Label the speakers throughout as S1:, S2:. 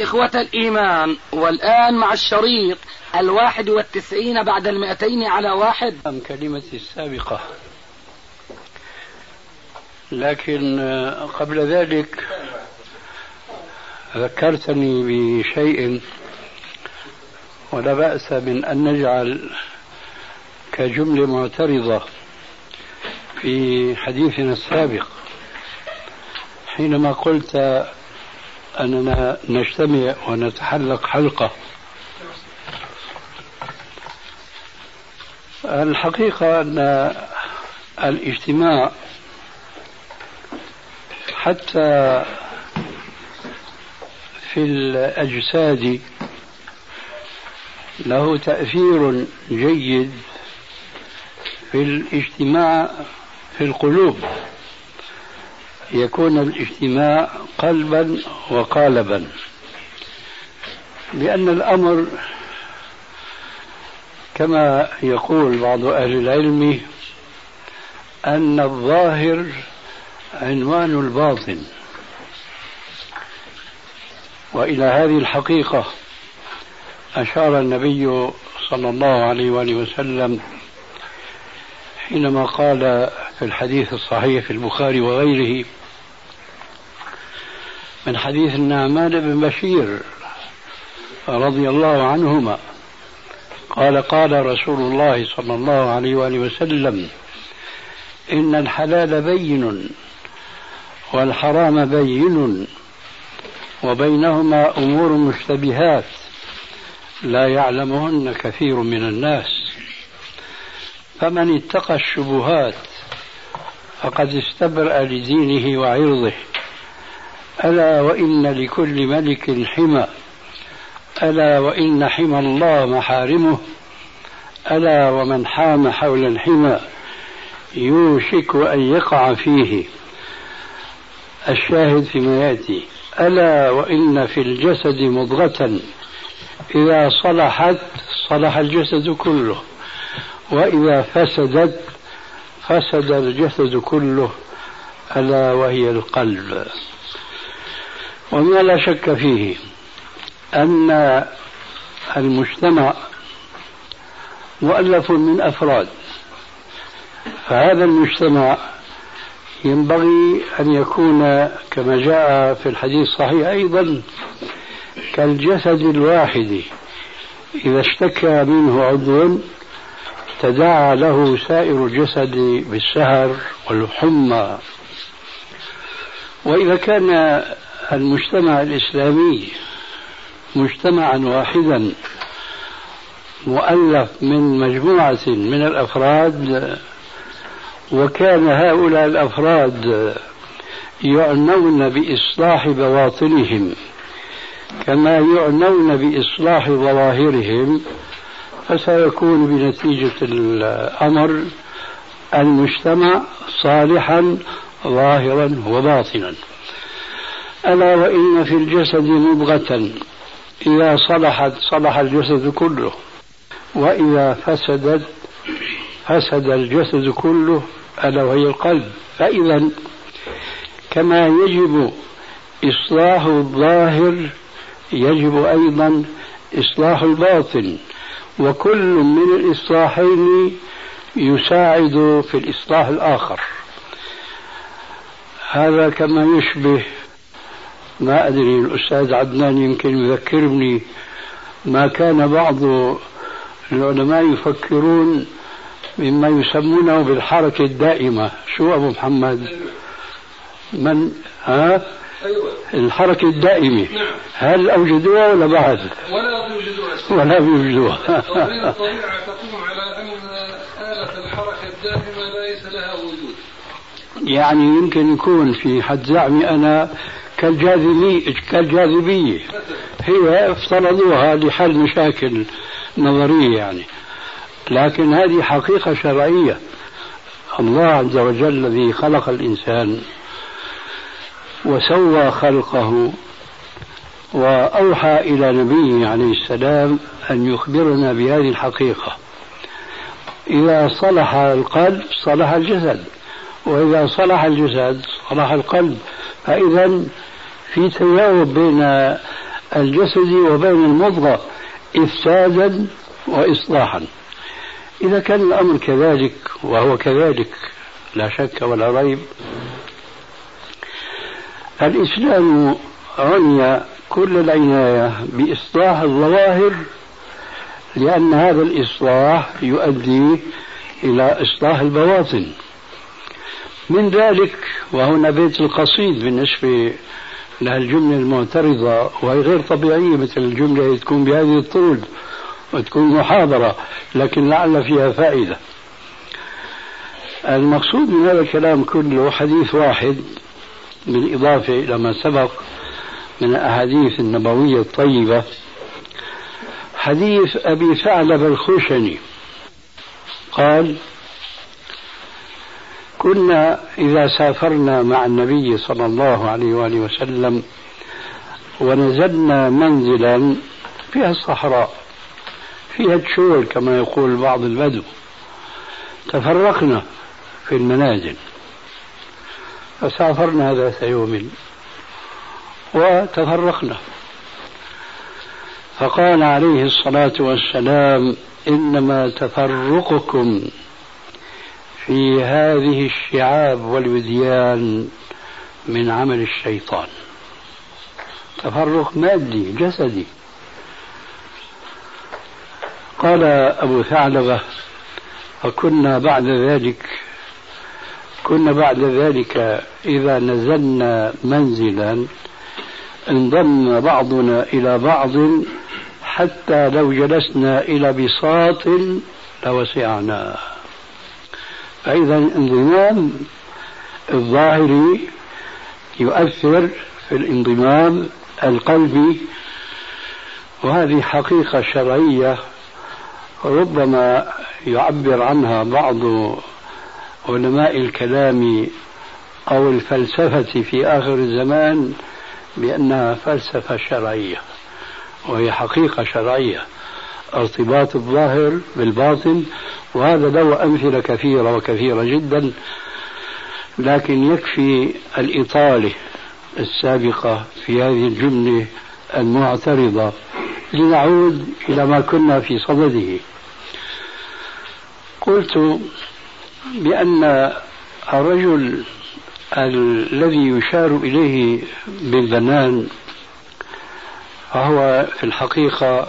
S1: إخوة الإيمان والآن مع الشريط الواحد والتسعين بعد المئتين على واحد.
S2: كلمة السابقة. لكن قبل ذلك ذكرتني بشيء ولا بأس من أن نجعل كجملة معترضة في حديثنا السابق. حينما قلت أننا نجتمع ونتحلق حلقة. الحقيقة أن الاجتماع حتى في الأجساد له تأثير جيد في الاجتماع في القلوب. يكون الاجتماع قلبا وقالبا. لأن الأمر كما يقول بعض أهل العلم أن الظاهر عنوان الباطن. وإلى هذه الحقيقة أشار النبي صلى الله عليه وآله وسلم حينما قال في الحديث الصحيح في البخاري وغيره من حديث النعمان بن بشير رضي الله عنهما. قال قال رسول الله صلى الله عليه وآله وسلم إن الحلال بين والحرام بين وبينهما أمور مشتبهات لا يعلمهن كثير من الناس. فمن اتقى الشبهات فقد استبرأ لدينه وعرضه. ألا وإن لكل ملك حمى. ألا وإن حمى الله محارمه. ألا ومن حام حول الحمى يوشك أن يقع فيه. الشاهد فيما يأتي. ألا وإن في الجسد مضغة. إذا صلحت صلح الجسد كله. وإذا فسدت فسد الجسد كله. ألا وهي القلب. وما لا شك فيه أن المجتمع مؤلف من أفراد فهذا المجتمع ينبغي أن يكون كما جاء في الحديث الصحيح أيضا كالجسد الواحد إذا اشتكى منه عضو تداعى له سائر الجسد بالسهر والحمى. وإذا كان المجتمع الإسلامي مجتمعا واحدا مؤلف من مجموعة من الأفراد وكان هؤلاء الأفراد يعنون بإصلاح بواطنهم. كما يعنون بإصلاح ظواهرهم فسيكون بنتيجة الأمر المجتمع صالحا ظاهرا وباطنا. ألا وإن في الجسد مضغة إذا صلحت صلح الجسد كله وإذا فسدت فسد الجسد كله ألا وهي القلب. فإذا كما يجب إصلاح الظاهر يجب أيضا إصلاح الباطن. وكل من الإصلاحين يساعد في الإصلاح الآخر. هذا كما يشبه ما أدري الأستاذ عدنان يمكن يذكرني. ما كان بعض العلماء يفكرون مما يسمونه بالحركة الدائمة. شو أبو محمد؟ من؟ ها؟ أيوة. الحركة الدائمة. نعم. هل أوجدوها ولا بعد
S3: ولا بيوجدوها.
S2: ولا بيوجدوها.
S3: الطبيعة تقوم على أن آلة الحركة الدائمة ليس لها وجود.
S2: يعني يمكن يكون في حد زعمي أنا كالجاذبية كالجاذبية. هي افترضوها لحل مشاكل نظرية يعني. لكن هذه حقيقة شرعية. الله عز وجل الذي خلق الإنسان وسوى خلقه وأوحى إلى نبيه عليه السلام أن يخبرنا بهذه الحقيقة. إذا صلح القلب صلح الجسد. وإذا صلح الجسد صلح القلب. فإذا في تجاوب بين الجسد وبين المضغة إفسادا وإصلاحا. إذا كان الأمر كذلك وهو كذلك لا شك ولا ريب الإسلام عني كل العناية بإصلاح الظواهر لأن هذا الإصلاح يؤدي إلى إصلاح البواطن. من ذلك وهنا بيت القصيد بالنسبة لهالجملة المعترضة وهي غير طبيعية مثل الجملة تكون بهذه الطول وتكون محاضرة لكن لعل فيها فائدة. المقصود من هذا الكلام كله حديث واحد بالإضافة إلى ما سبق من الأحاديث النبوية الطيبة. حديث أبي ثعلب الخشني قال كنا إذا سافرنا مع النبي صلى الله عليه وآله وسلم ونزلنا منزلا فيها الصحراء فيها تشول كما يقول بعض البدو. تفرقنا في المنازل. فسافرنا ذات يوم وتفرقنا. فقال عليه الصلاة والسلام إنما تفرقكم في هذه الشعاب والوديان من عمل الشيطان. تفرق مادي جسدي. قال أبو ثعلبة فكنا بعد ذلك كنا بعد ذلك إذا نزلنا منزلا انضم بعضنا إلى بعض حتى لو جلسنا إلى بساط لوسعنا فإذا الانضمام الظاهري يؤثر في الانضمام القلبي وهذه حقيقة شرعية ربما يعبر عنها بعض علماء الكلام أو الفلسفة في آخر الزمان بأنها فلسفة شرعية وهي حقيقة شرعية. ارتباط الظاهر بالباطن وهذا له أمثلة كثيرة وكثيرة جدا لكن يكفي الإطالة السابقة في هذه الجملة المعترضة. لنعود إلى ما كنا في صدده. قلت بأن الرجل الذي يشار إليه بالبنان فهو في الحقيقة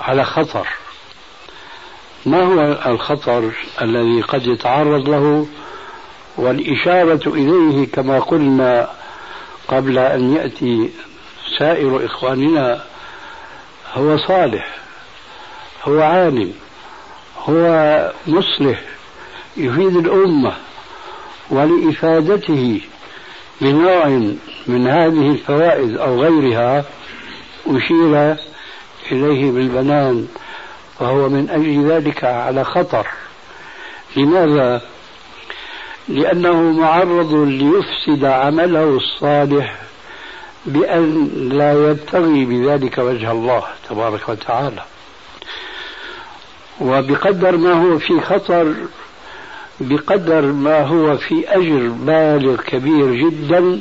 S2: على خطر. ما هو الخطر الذي قد يتعرض له؟ والإشارة إليه كما قلنا قبل أن يأتي سائر إخواننا هو صالح هو عالم هو مصلح يفيد الأمة ولإفادته بنوع من هذه الفوائد أو غيرها أشير إليه بالبنان فهو من أجل ذلك على خطر لماذا؟ لأنه معرض ليفسد عمله الصالح بأن لا يبتغي بذلك وجه الله تبارك وتعالى وبقدر ما هو في خطر بقدر ما هو في أجر بالغ كبير جدا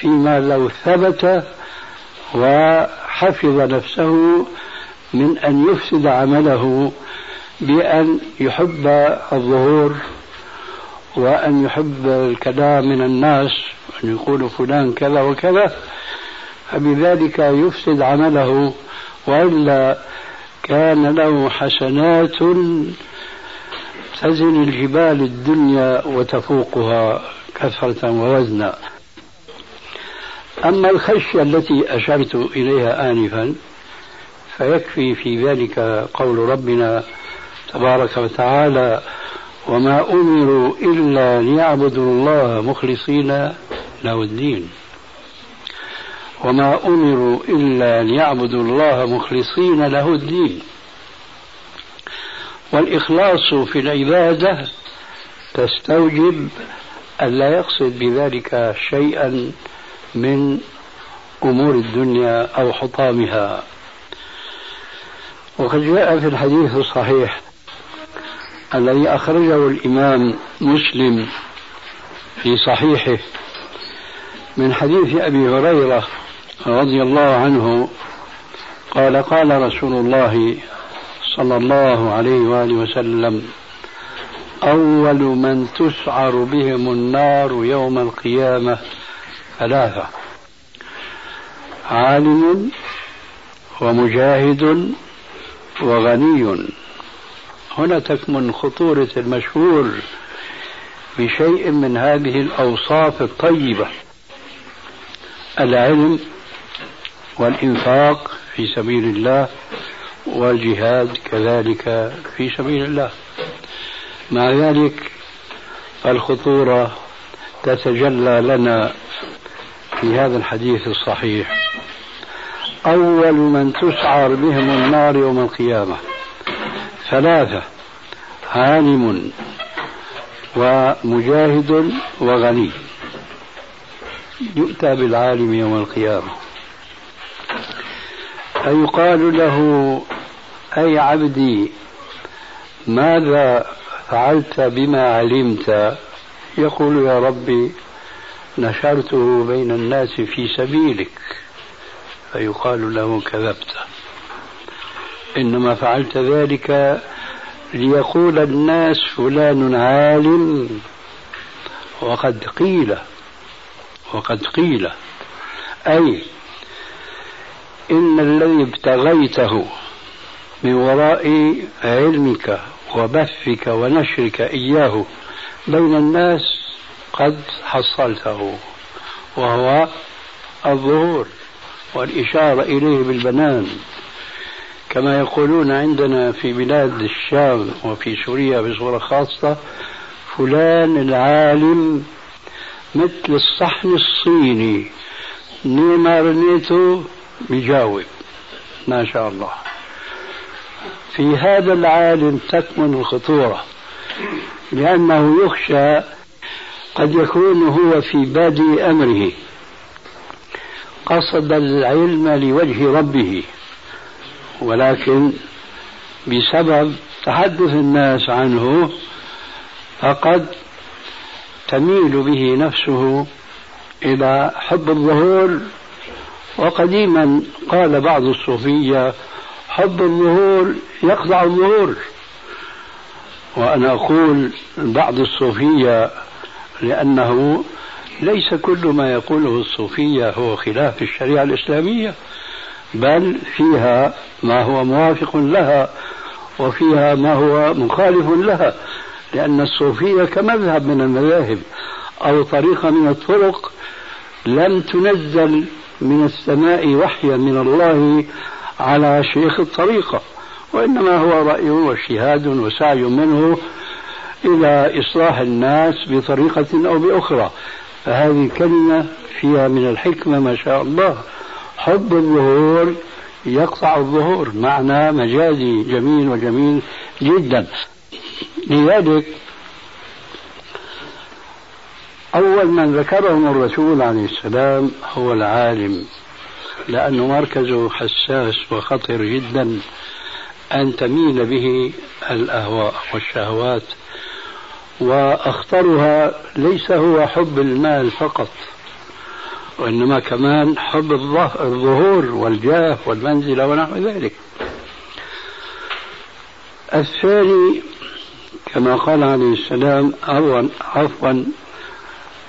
S2: فيما لو ثبت وحفظ نفسه من أن يفسد عمله بأن يحب الظهور وأن يحب الكلام من الناس أن يقول فلان كذا وكذا. فبذلك يفسد عمله وإلا كان له حسنات تزن الجبال الدنيا وتفوقها كثرة ووزنا. أما الخشية التي أشرت إليها آنفا فيكفي في ذلك قول ربنا تبارك وتعالى وما أمروا إلا ليعبدوا الله مخلصين له الدين. وما أمروا إلا ليعبدوا الله مخلصين له الدين. والإخلاص في العبادة تستوجب أن لا يقصد بذلك شيئا من أمور الدنيا أو حطامها. وقد جاء في الحديث الصحيح الذي أخرجه الإمام مسلم في صحيحه من حديث أبي هريرة رضي الله عنه قال قال رسول الله صلى الله عليه وآله وسلم أول من تسعر بهم النار يوم القيامة ثلاثة. عالم ومجاهد وغني. هنا تكمن خطورة المشهور بشيء من هذه الأوصاف الطيبة. العلم والإنفاق في سبيل الله والجهاد كذلك في سبيل الله. مع ذلك الخطورة تتجلى لنا في هذا الحديث الصحيح. أول من تسعر بهم النار يوم القيامة. ثلاثة عالم ومجاهد وغني. يؤتى بالعالم يوم القيامة. فيقال له أي عبدي ماذا فعلت بما علمت؟ يقول يا ربي نشرته بين الناس في سبيلك فيقال له كذبت. إنما فعلت ذلك ليقول الناس فلان عالم وقد قيل وقد قيل. أي إن الذي ابتغيته من وراء علمك وبثك ونشرك إياه بين الناس قد حصلته وهو الظهور والإشارة إليه بالبنان. كما يقولون عندنا في بلاد الشام وفي سوريا بصورة خاصة فلان العالم مثل الصحن الصيني نيما رنيته بيجاوب ما شاء الله. في هذا العالم تكمن الخطورة لأنه يخشى قد يكون هو في بادئ أمره. قصد العلم لوجه ربه. ولكن بسبب تحدث الناس عنه فقد تميل به نفسه إلى حب الظهور. وقديما قال بعض الصوفية حب الظهور يخضع الظهور. وأنا أقول بعض الصوفية لأنه ليس كل ما يقوله الصوفية هو خلاف الشريعة الإسلامية بل فيها ما هو موافق لها وفيها ما هو مخالف لها لأن الصوفية كمذهب من المذاهب أو طريقة من الطرق لم تنزل من السماء وحيا من الله على شيخ الطريقة وإنما هو رأي واجتهاد وسعي منه إلى إصلاح الناس بطريقة أو بأخرى. فهذه كلمة فيها من الحكمة ما شاء الله. حب الظهور يقطع الظهور. معنى مجازي جميل وجميل جدا. لذلك أول من ذكرهم الرسول عليه السلام هو العالم لأنه مركزه حساس وخطر جدا أن تميل به الأهواء والشهوات وأخطرها ليس هو حب المال فقط وإنما كمان حب الظهور والجاه والمنزلة ونحو ذلك. الثاني كما قال عليه السلام عفوا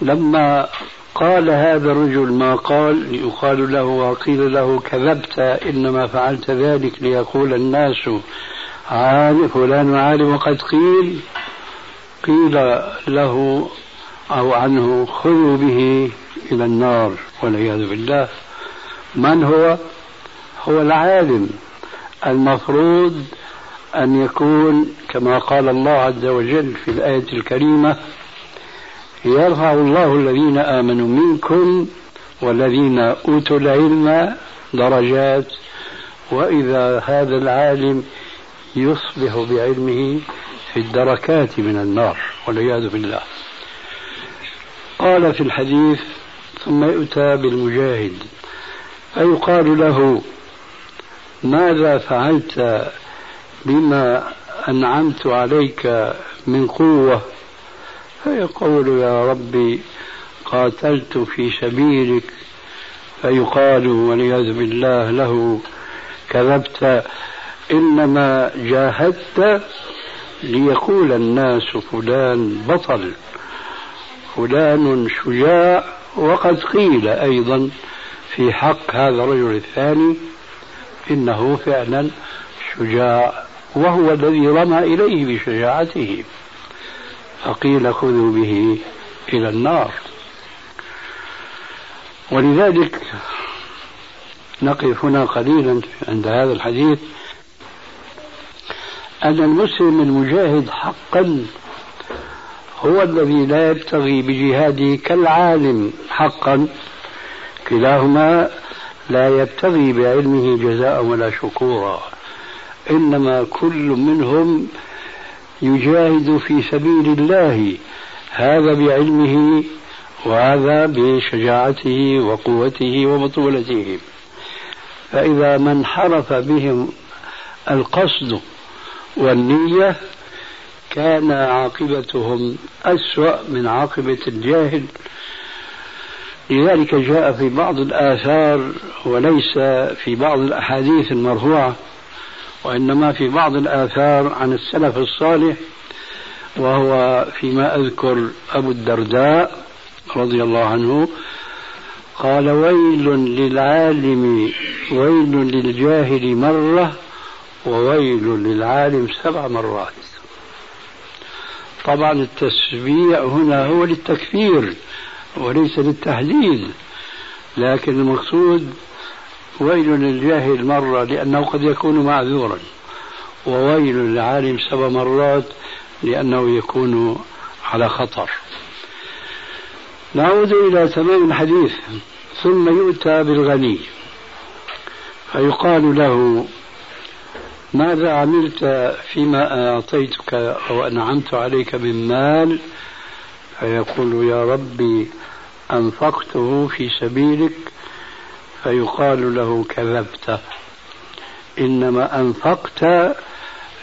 S2: لما قال هذا الرجل ما قال يقال له وقيل له كذبت إنما فعلت ذلك ليقول الناس عالم فلان عالم وقد قيل. قيل له أو عنه خذوا به إلى النار والعياذ بالله من هو؟ هو العالم المفروض أن يكون كما قال الله عز وجل في الآية الكريمة يرفع الله الذين آمنوا منكم والذين أوتوا العلم درجات وإذا هذا العالم فيصبح بعلمه في الدركات من النار والعياذ بالله. قال في الحديث ثم يؤتى بالمجاهد فيقال له ماذا فعلت بما أنعمت عليك من قوة؟ فيقول يا ربي قاتلت في سبيلك. فيقال والعياذ بالله له كذبت إنما جاهدت ليقول الناس فلان بطل فلان شجاع وقد قيل أيضا في حق هذا الرجل الثاني إنه فعلا شجاع وهو الذي رمى إليه بشجاعته فقيل خذوا به إلى النار. ولذلك نقف هنا قليلا عند هذا الحديث. أن المسلم المجاهد حقا هو الذي لا يبتغي بجهاده كالعالم حقا. كلاهما لا يبتغي بعلمه جزاء ولا شكورا. إنما كل منهم يجاهد في سبيل الله هذا بعلمه وهذا بشجاعته وقوته وبطولته. فإذا ما انحرف بهم القصد والنية كان عاقبتهم أسوأ من عاقبة الجاهل. لذلك جاء في بعض الآثار وليس في بعض الأحاديث المرفوعة وإنما في بعض الآثار عن السلف الصالح وهو فيما أذكر أبو الدرداء رضي الله عنه قال ويل للعالم ويل للجاهل مرة وويل للعالم سبع مرات. طبعا التسبيع هنا هو للتكفير وليس للتهليل لكن المقصود ويل للجاهل مرة لأنه قد يكون معذورا وويل للعالم سبع مرات لأنه يكون على خطر. نعود إلى تمام الحديث ثم يؤتى بالغني فيقال له ماذا عملت فيما أعطيتك أو أنعمت عليك من مال؟ فيقول يا ربي أنفقته في سبيلك فيقال له كذبت. إنما أنفقت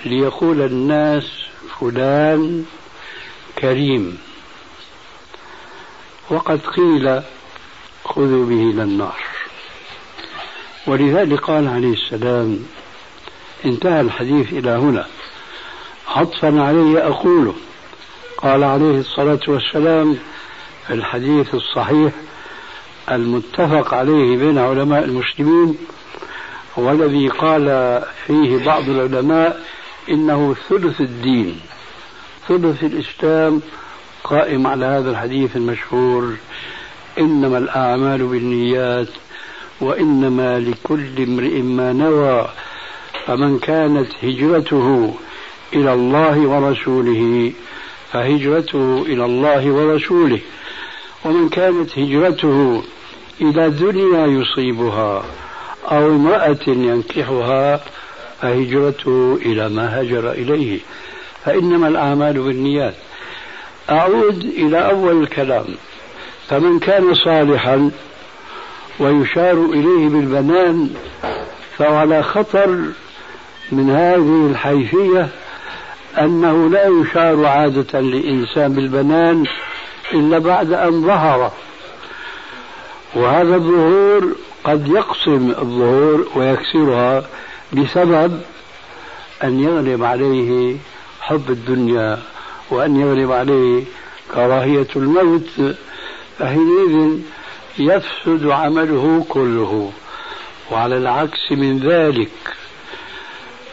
S2: ليقول الناس فلان كريم. وقد قيل خذوا به إلى النار. ولذلك قال عليه السلام انتهى الحديث إلى هنا. عطفا عليه أقوله. قال عليه الصلاة والسلام في الحديث الصحيح المتفق عليه بين علماء المسلمين والذي قال فيه بعض العلماء إنه ثلث الدين ثلث الإسلام قائم على هذا الحديث المشهور. إنما الأعمال بالنيات وإنما لكل امرئ ما نوى. فمن كانت هجرته إلى الله ورسوله فهجرته إلى الله ورسوله. ومن كانت هجرته إلى دنيا يصيبها أو امرأة ينكحها فهجرته إلى ما هجر إليه. فإنما الأعمال بالنيات. أعود إلى أول الكلام. فمن كان صالحا ويشار إليه بالبنان فهو على خطر من هذه الحيثية أنه لا يشار عادة لإنسان بالبنان إلا بعد أن ظهر. وهذا الظهور قد يقسم الظهور ويكسرها بسبب أن يغلب عليه حب الدنيا وأن يغلب عليه كراهية الموت فحينئذ يفسد عمله كله. وعلى العكس من ذلك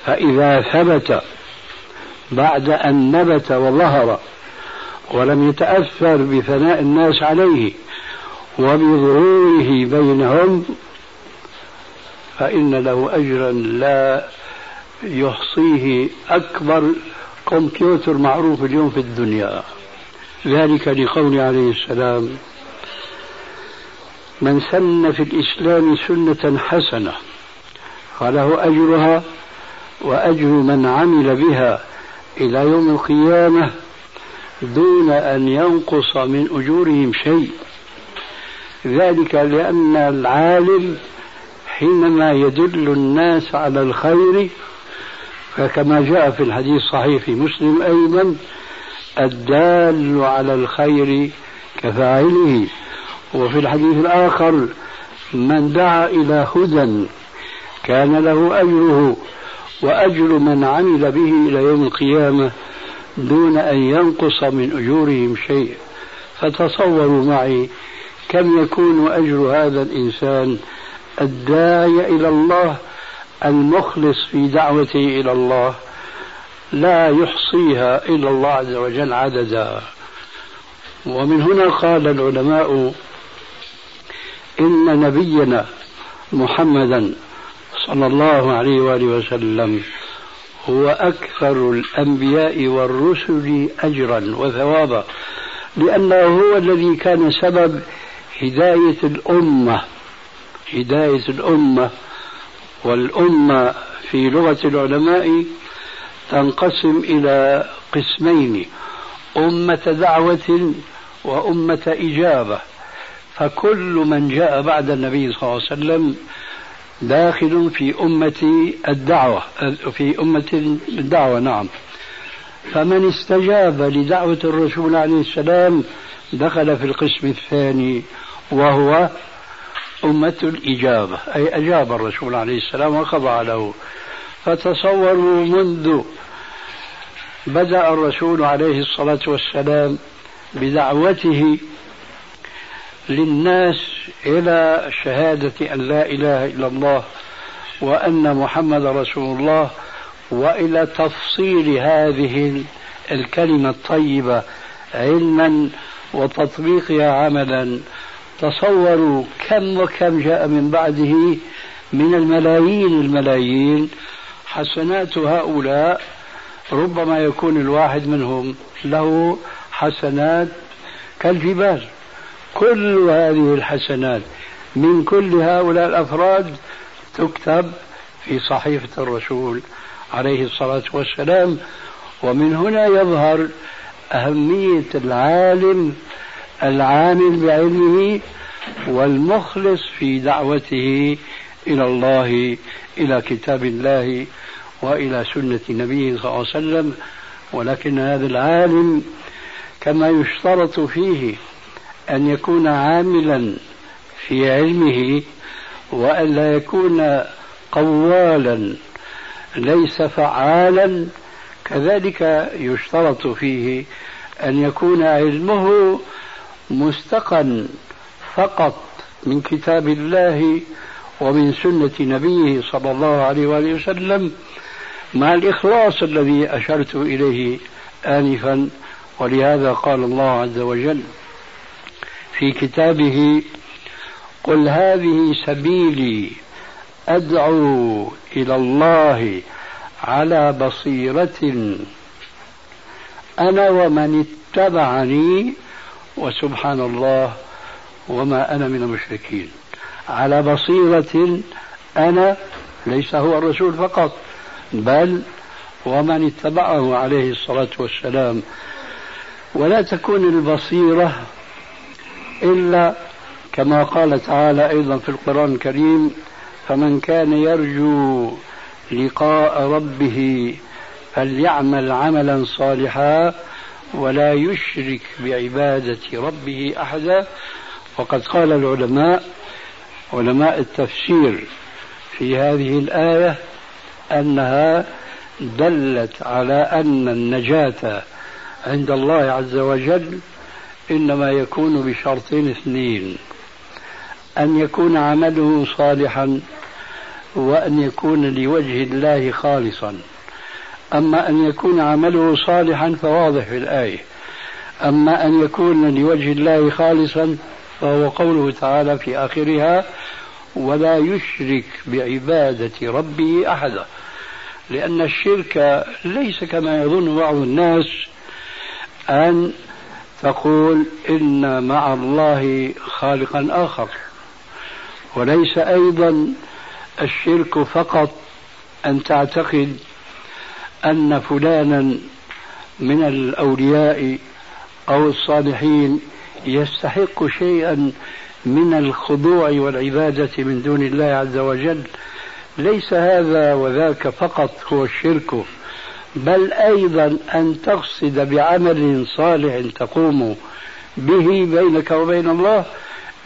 S2: فإذا ثبت بعد أن نبت وظهر ولم يتأثر بثناء الناس عليه وبظهوره بينهم فإن له أجرا لا يحصيه أكبر كمبيوتر معروف اليوم في الدنيا. ذلك لقول عليه السلام من سن في الإسلام سنة حسنة فله أجرها وأجر من عمل بها إلى يوم القيامة دون أن ينقص من أجورهم شيء. ذلك لأن العالم حينما يدل الناس على الخير فكما جاء في الحديث الصحيح في مسلم أيضا الدال على الخير كفاعله. وفي الحديث الآخر من دعا إلى هدى كان له أجره وأجر من عمل به إلى يوم القيامة دون أن ينقص من أجورهم شيء. فتصوروا معي كم يكون أجر هذا الإنسان الداعي إلى الله المخلص في دعوته إلى الله لا يحصيها إلا الله عز وجل عددا. ومن هنا قال العلماء إن نبينا محمدا صلى الله عليه وآله وسلم هو أكثر الأنبياء والرسل أجرا وثوابا لأنه هو الذي كان سبب هداية الأمة هداية الأمة والأمة في لغة العلماء تنقسم إلى قسمين أمة دعوة وأمة إجابة. فكل من جاء بعد النبي صلى الله عليه وسلم داخل في أمة الدعوة في أمة الدعوة نعم. فمن استجاب لدعوة الرسول عليه السلام دخل في القسم الثاني وهو أمة الإجابة أي أجاب الرسول عليه السلام وخضع له. فتصوروا منذ بدأ الرسول عليه الصلاة والسلام بدعوته للناس إلى شهادة أن لا إله إلا الله وأن محمد رسول الله وإلى تفصيل هذه الكلمة الطيبة علما وتطبيقها عملا. تصوروا كم وكم جاء من بعده من الملايين الملايين. حسنات هؤلاء ربما يكون الواحد منهم له حسنات كالجبال. كل هذه الحسنات من كل هؤلاء الأفراد تكتب في صحيفة الرسول عليه الصلاة والسلام. ومن هنا يظهر أهمية العالم العامل بعلمه والمخلص في دعوته إلى الله إلى كتاب الله وإلى سنة نبيه صلى الله عليه وسلم. ولكن هذا العالم كما يشترط فيه أن يكون عاملا في علمه وأن لا يكون قوالا ليس فعالا. كذلك يشترط فيه أن يكون علمه مستقا فقط من كتاب الله ومن سنة نبيه صلى الله عليه وآله وسلم مع الإخلاص الذي أشرت إليه آنفا. ولهذا قال الله عز وجل في كتابه قل هذه سبيلي أدعو إلى الله على بصيرة أنا ومن اتبعني وسبحان الله وما أنا من المشركين. على بصيرة أنا ليس هو الرسول فقط بل ومن اتبعه عليه الصلاة والسلام. ولا تكون البصيرة إلا كما قال تعالى أيضا في القرآن الكريم فمن كان يرجو لقاء ربه فليعمل عملا صالحا ولا يشرك بعبادة ربه أحدا. وقد قال العلماء علماء التفسير في هذه الآية أنها دلت على أن النجاة عند الله عز وجل إنما يكون بشرطين اثنين. أن يكون عمله صالحا وأن يكون لوجه الله خالصا. أما أن يكون عمله صالحا فواضح في الآية. أما أن يكون لوجه الله خالصا فهو قوله تعالى في آخرها ولا يشرك بعبادة ربه أحدا لأن الشرك ليس كما يظن بعض الناس أن تقول إن مع الله خالقا آخر. وليس أيضا الشرك فقط أن تعتقد أن فلانا من الأولياء أو الصالحين يستحق شيئا من الخضوع والعبادة من دون الله عز وجل. ليس هذا وذاك فقط هو الشرك. بل أيضا أن تقصد بعمل صالح تقوم به بينك وبين الله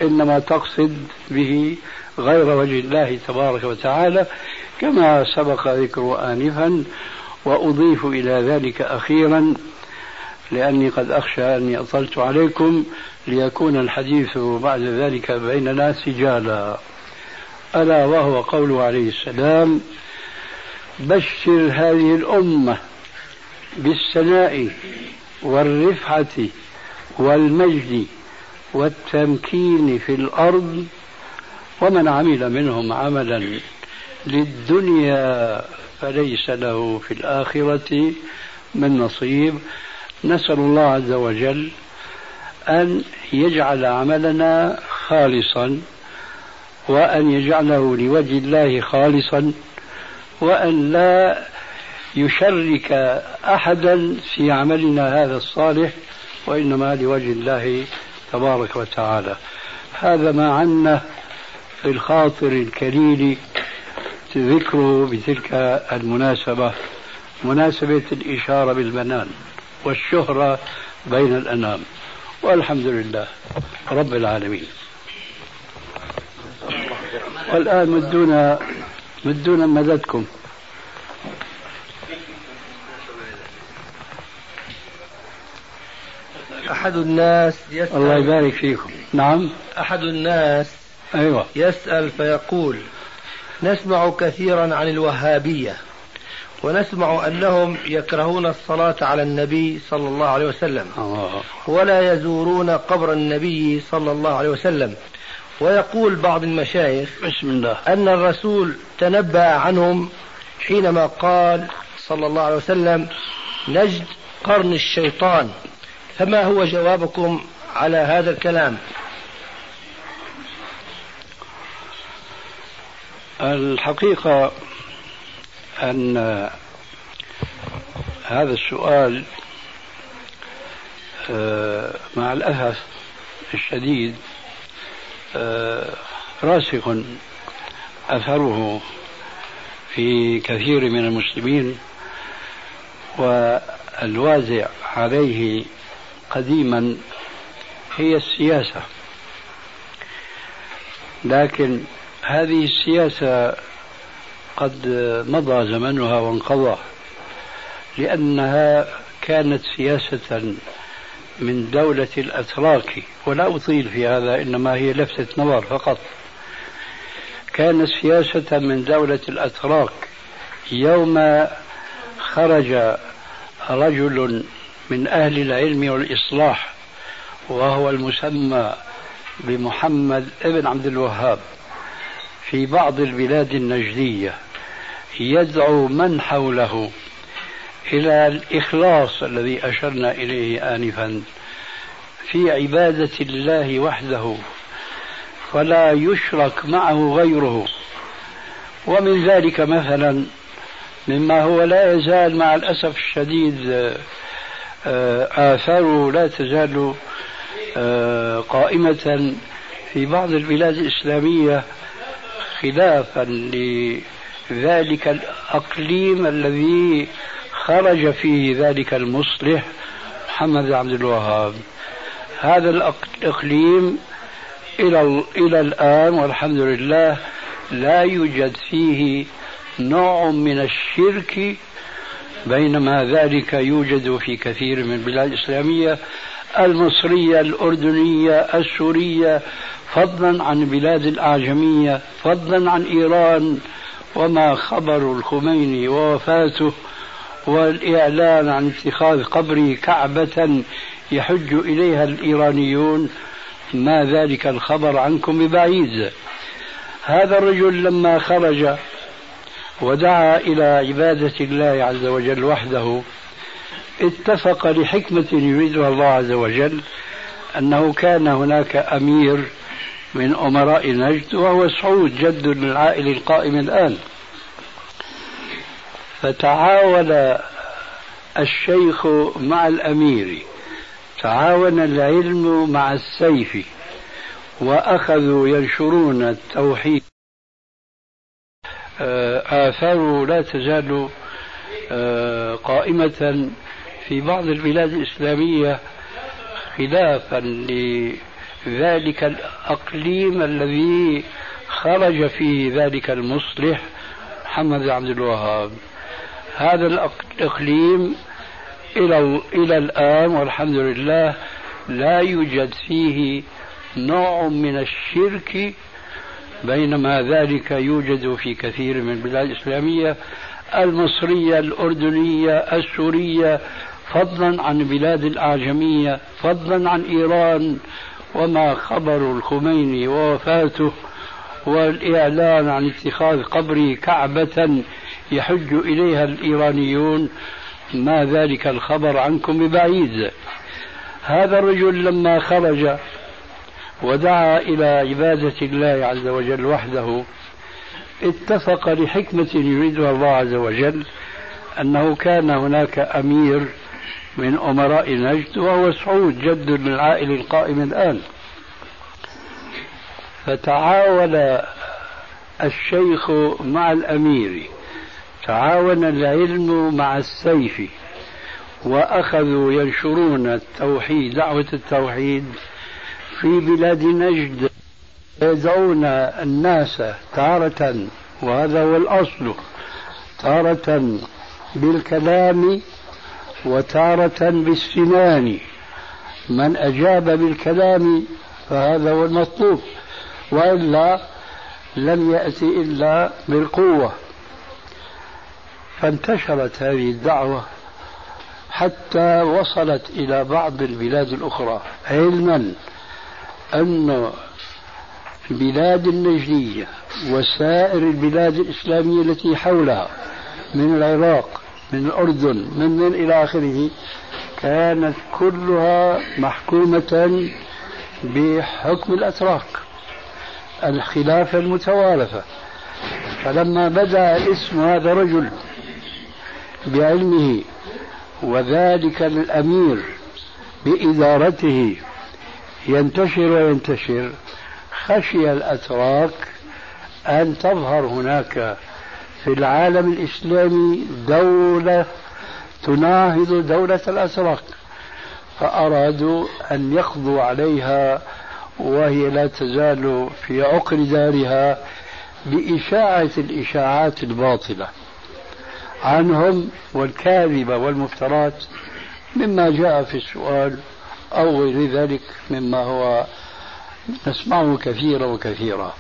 S2: إنما تقصد به غير وجه الله تبارك وتعالى كما سبق ذكره آنفا وأضيف إلى ذلك أخيرا لأني قد أخشى أني أطلت عليكم ليكون الحديث بعد ذلك بيننا سجالا. ألا وهو قوله عليه السلام بشر هذه الأمة بالسناء والرفعة والمجد والتمكين في الأرض ومن عمل منهم عملا للدنيا فليس له في الآخرة من نصيب. نسأل الله عز وجل أن يجعل عملنا خالصا وأن يجعله لوجه الله خالصا. وأن لا يشرك أحدا في عملنا هذا الصالح وإنما لوجه الله تبارك وتعالى. هذا ما عنا في الخاطر الكليل ذكره بتلك المناسبة مناسبة الإشارة بالبنان والشهرة بين الأنام. والحمد لله رب العالمين. والآن مدونا مدونا مددكم.
S4: أحد الناس يسأل
S2: الله يبارك فيكم. نعم.
S4: أحد الناس
S2: أيوة.
S4: يسأل فيقول نسمع كثيرا عن الوهابية ونسمع أنهم يكرهون الصلاة على النبي صلى الله عليه وسلم
S2: الله.
S4: ولا يزورون قبر النبي صلى الله عليه وسلم. ويقول بعض المشايخ
S2: بسم الله.
S4: أن الرسول تنبأ عنهم حينما قال صلى الله عليه وسلم نجد قرن الشيطان. فما هو جوابكم على هذا الكلام؟
S2: الحقيقة أن هذا السؤال آه، مع الأسف الشديد راسخ أثره في كثير من المسلمين والوازع عليه قديما هي السياسة. لكن هذه السياسة قد مضى زمنها وانقضى لأنها كانت سياسة من دولة الأتراك ولا أطيل في هذا إنما هي لفتة نظر فقط. كانت سياسة من دولة الأتراك. يوم خرج رجل من أهل العلم والإصلاح وهو المسمى بمحمد ابن عبد الوهاب في بعض البلاد النجدية يدعو من حوله. إلى الإخلاص الذي أشرنا إليه آنفا في عبادة الله وحده فلا يشرك معه غيره. ومن ذلك مثلا مما هو لا يزال مع الأسف الشديد آه، آثاره لا تزال آه، قائمة في بعض البلاد الإسلامية خلافا لذلك الأقليم الذي خرج فيه ذلك المصلح محمد عبد الوهاب. هذا الإقليم إلى إلى الآن والحمد لله لا يوجد فيه نوع من الشرك بينما ذلك يوجد في كثير من البلاد الإسلامية. المصرية الأردنية السورية فضلا عن البلاد الأعجمية فضلا عن إيران وما خبر الخميني ووفاته والإعلان عن اتخاذ قبره كعبة يحج إليها الإيرانيون. ما ذلك الخبر عنكم ببعيد. هذا الرجل لما خرج ودعا إلى عبادة الله عز وجل وحده اتفق لحكمة يريدها الله عز وجل أنه كان هناك أمير من أمراء نجد وهو سعود جد العائل القائم الآن. فتعاون الشيخ مع الأمير. تعاون العلم مع السيف. وأخذوا ينشرون التوحيد. آه، آثاره لا تزال آه، قائمة في بعض البلاد الإسلامية خلافا لذلك الأقليم الذي خرج فيه ذلك المصلح محمد عبد الوهاب. هذا الإقليم إلى إلى الآن والحمد لله لا يوجد فيه نوع من الشرك بينما ذلك يوجد في كثير من البلاد الإسلامية المصرية الأردنية السورية فضلا عن البلاد الأعجمية فضلا عن إيران وما خبر الخميني ووفاته والإعلان عن اتخاذ قبره كعبة يحج إليها الإيرانيون ما ذلك الخبر عنكم ببعيد. هذا الرجل لما خرج ودعا إلى عبادة الله عز وجل وحده اتفق لحكمة يريدها الله عز وجل أنه كان هناك أمير من أمراء نجد وهو سعود جد للعائل القائم الآن. فتعاون الشيخ مع الأمير. تعاون العلم مع السيف وأخذوا ينشرون التوحيد دعوة التوحيد في بلاد نجد. يدعون الناس تارة وهذا هو الأصل تارة بالكلام وتارة بالسنان. من أجاب بالكلام فهذا هو المطلوب وإلا لم يأتي إلا بالقوة. فانتشرت هذه الدعوة حتى وصلت إلى بعض البلاد الأخرى. علما أن البلاد النجدية وسائر البلاد الإسلامية التي حولها من العراق من الأردن من من إلى آخره كانت كلها محكومة بحكم الأتراك الخلافة المتوارثة فلما بدأ اسم هذا الرجل بعلمه وذلك الأمير بإدارته. ينتشر وينتشر. خشي الأتراك أن تظهر هناك في العالم الإسلامي دولة تناهض دولة الأتراك فأرادوا أن يقضوا عليها وهي لا تزال في عقر دارها بإشاعة الإشاعات الباطلة. عنهم والكاذبة والمفترات مما جاء في السؤال أو غير ذلك مما هو نسمعه كثيرا وكثيرا.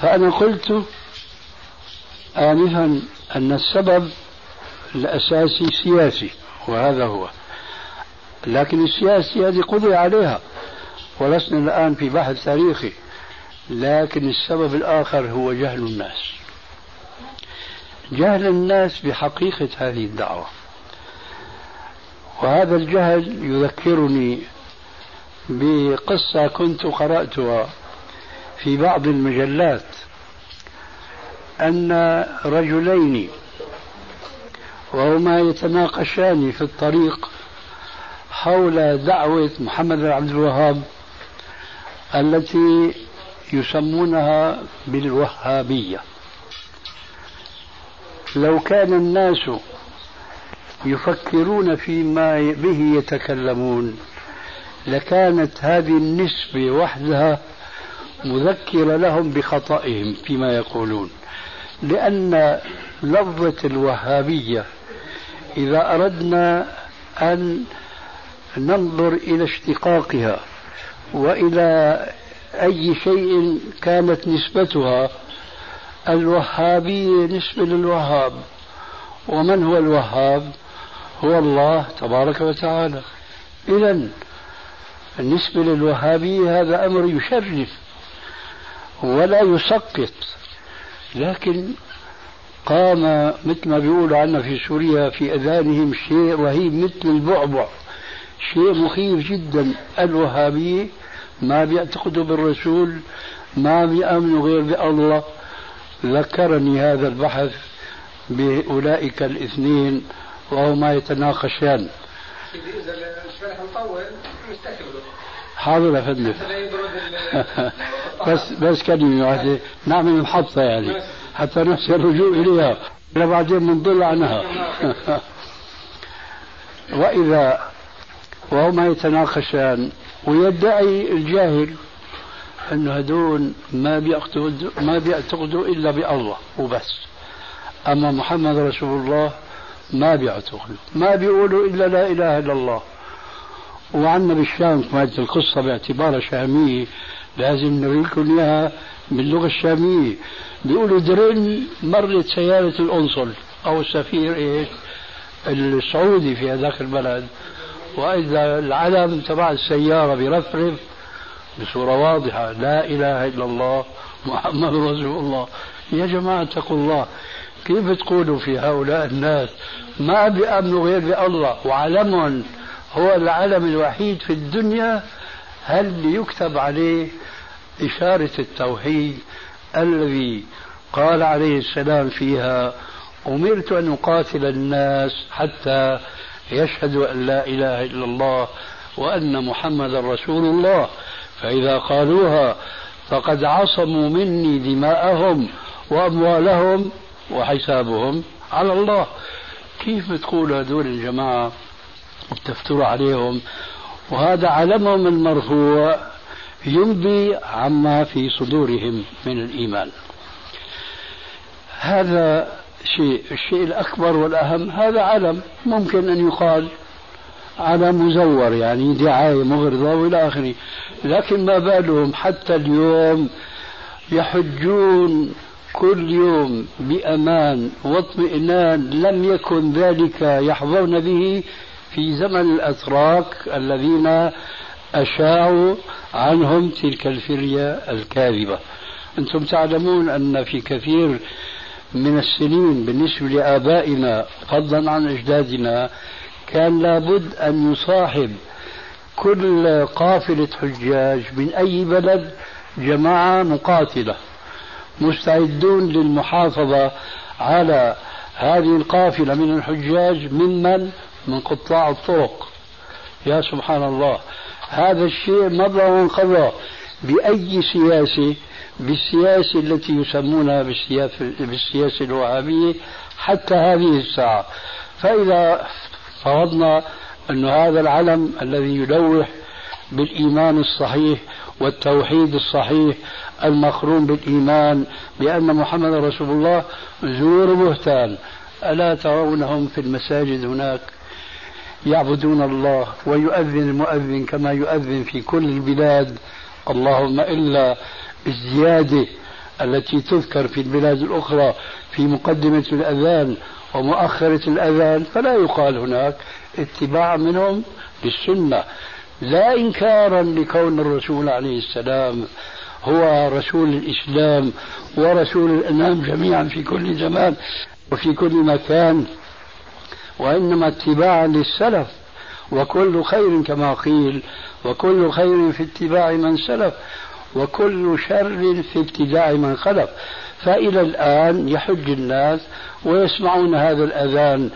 S2: فأنا قلت آنفا أن السبب الأساسي سياسي وهذا هو. لكن السياسة هذه قضي عليها ولسنا الآن في بحث تاريخي لكن السبب الآخر هو جهل الناس. جهل الناس بحقيقة هذه الدعوة. وهذا الجهل يذكرني بقصة كنت قرأتها في بعض المجلات أن رجلين وهما يتناقشان في الطريق حول دعوة محمد بن عبد الوهاب التي يسمونها بالوهابية. لو كان الناس يفكرون فيما به يتكلمون لكانت هذه النسبة وحدها مذكرة لهم بخطئهم فيما يقولون. لأن لفظة الوهابية إذا أردنا أن ننظر إلى اشتقاقها وإلى أي شيء كانت نسبتها الوهابية نسبة للوهاب. ومن هو الوهاب؟ هو الله تبارك وتعالى. إذا بالنسبة للوهابية هذا أمر يشرف ولا يسقط. لكن قام مثل ما بيقولوا عنا في سوريا في أذانهم شيء رهيب مثل البعبع. شيء مخيف جدا. الوهابية ما بيعتقدوا بالرسول ما بيأمنوا غير بألله. ذكرني هذا البحث بأولئك الاثنين وهما يتناقشان. حاضر يا بس بس كلمة واحدة. نعمل محطة يعني. حتى نحسن الرجوع إليها. بعدين بنضل عنها. وإذا وهما يتناقشان ويدعي الجاهل أن هدول ما بيعتقدوا ما بيعتقدوا إلا بالله وبس. أما محمد رسول الله ما بيعتقدوا ما بيقولوا إلا لا إله إلا الله. وعندنا بالشام كانت القصة باعتبارها شامية لازم نريكم إياها باللغة الشامية. بيقولوا درن مرت سيارة القنصل أو السفير إيش؟ السعودي في هذاك البلد. وإذا العلم تبع السيارة برفرف بصورة واضحة. لا إله إلا الله محمد رسول الله. يا جماعة اتقوا الله. كيف تقولوا في هؤلاء الناس؟ ما بيأمنوا غير بألله. وعلمهم هو العلم الوحيد في الدنيا. هل يكتب عليه إشارة التوحيد الذي قال عليه السلام فيها أمرت أن أقاتل الناس حتى يشهدوا أن لا إله إلا الله وأن محمد رسول الله. فإذا قالوها فقد عصموا مني دماءهم وأموالهم وحسابهم على الله. كيف تقول هذول الجماعة وتفتروا عليهم؟ وهذا علمهم المرفوع ينبي عما في صدورهم من الإيمان. هذا شيء الشيء الأكبر والأهم هذا علم. ممكن أن يقال على مزور يعني دعاية مغرضة وإلى آخره. لكن ما بالهم حتى اليوم يحجون كل يوم بأمان واطمئنان لم يكن ذلك يحظون به في زمن الأتراك الذين أشاعوا عنهم تلك الفرية الكاذبة. أنتم تعلمون أن في كثير من السنين بالنسبة لآبائنا فضلا عن أجدادنا كان لابد أن يصاحب كل قافلة حجاج من أي بلد جماعة مقاتلة مستعدون للمحافظة على هذه القافلة من الحجاج ممن من؟ قطاع الطرق. يا سبحان الله هذا الشيء مضى وانقضى بأي سياسة؟ بالسياسة التي يسمونها بالسياسة الوهابية حتى هذه الساعة. فإذا فرضنا أن هذا العلم الذي يلوح بالإيمان الصحيح والتوحيد الصحيح المقرون بالإيمان بأن محمد رسول الله زور بهتان ألا ترونهم في المساجد هناك يعبدون الله ويؤذن المؤذن كما يؤذن في كل البلاد؟ اللهم إلا الزيادة التي تذكر في البلاد الأخرى في مقدمة الأذان ومؤخرة الأذان فلا يقال هناك اتباعا منهم للسنة. لا إنكارا لكون الرسول عليه السلام هو رسول الإسلام ورسول الأنام جميعا في كل زمان وفي كل مكان وإنما اتباعا للسلف. وكل خير كما قيل وكل خير في اتباع من سلف وكل شر في ابتداع من خلف. فإلى الآن يحج الناس ويسمعون هذا الأذان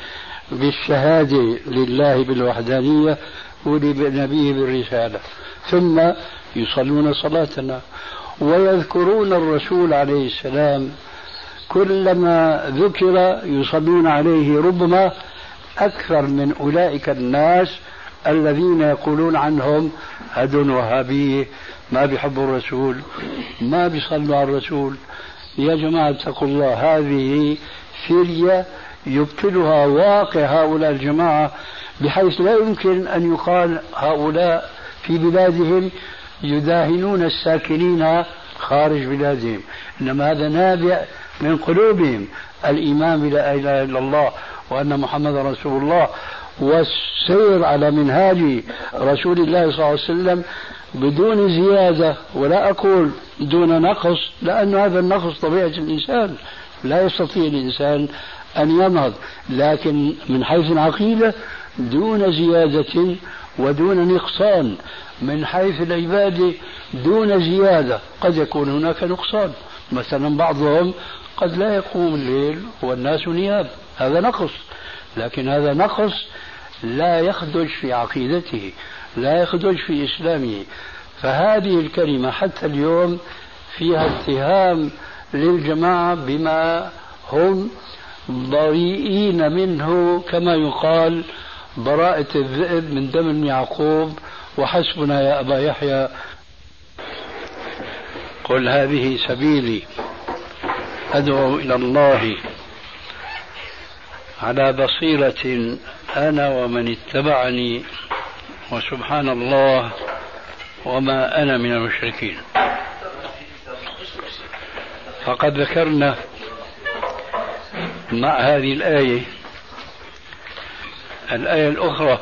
S2: بالشهادة لله بالوحدانية ولنبيه بالرسالة. ثم يصلون صلاتنا ويذكرون الرسول عليه السلام كلما ذكر يصلون عليه ربما أكثر من أولئك الناس الذين يقولون عنهم هدن وهابية ما بيحبوا الرسول ما بيصلوا على الرسول. يا جماعة اتقوا الله. هذه فرية يبطلها واقع هؤلاء الجماعة بحيث لا يمكن أن يقال هؤلاء في بلادهم يداهنون الساكنين خارج بلادهم. إنما هذا نابع من قلوبهم الإيمان بلا إله إلا الله وأن محمد رسول الله والسير على منهاج رسول الله صلى الله عليه وسلم بدون زيادة ولا أقول دون نقص لأن هذا النقص طبيعة الإنسان. لا يستطيع الإنسان أن ينهض. لكن من حيث العقيدة دون زيادة ودون نقصان. من حيث العبادة دون زيادة. قد يكون هناك نقصان. مثلا بعضهم قد لا يقوم الليل والناس نياب. هذا نقص. لكن هذا نقص لا يخدج في عقيدته. لا يخدج في إسلامه. فهذه الكلمة حتى اليوم فيها اتهام للجماعة بما هم بريئين منه كما يقال براءة الذئب من دم يعقوب وحسبنا يا أبا يحيى. قل هذه سبيلي أدعو إلى الله على بصيرة أنا ومن اتبعني. وسبحان الله وما أنا من المشركين. فقد ذكرنا مع هذه الآية الآية الأخرى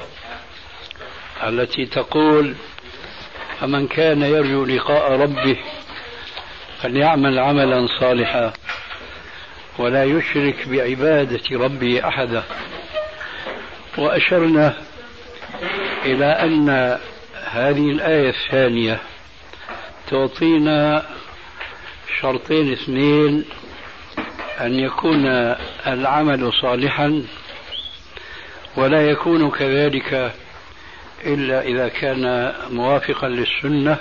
S2: التي تقول فمن كان يرجو لقاء ربه فليعمل عملا صالحا ولا يشرك بعبادة ربه أحدا. وأشرنا إلى أن هذه الآية الثانية تعطينا شرطين اثنين أن يكون العمل صالحا ولا يكون كذلك إلا إذا كان موافقا للسنة.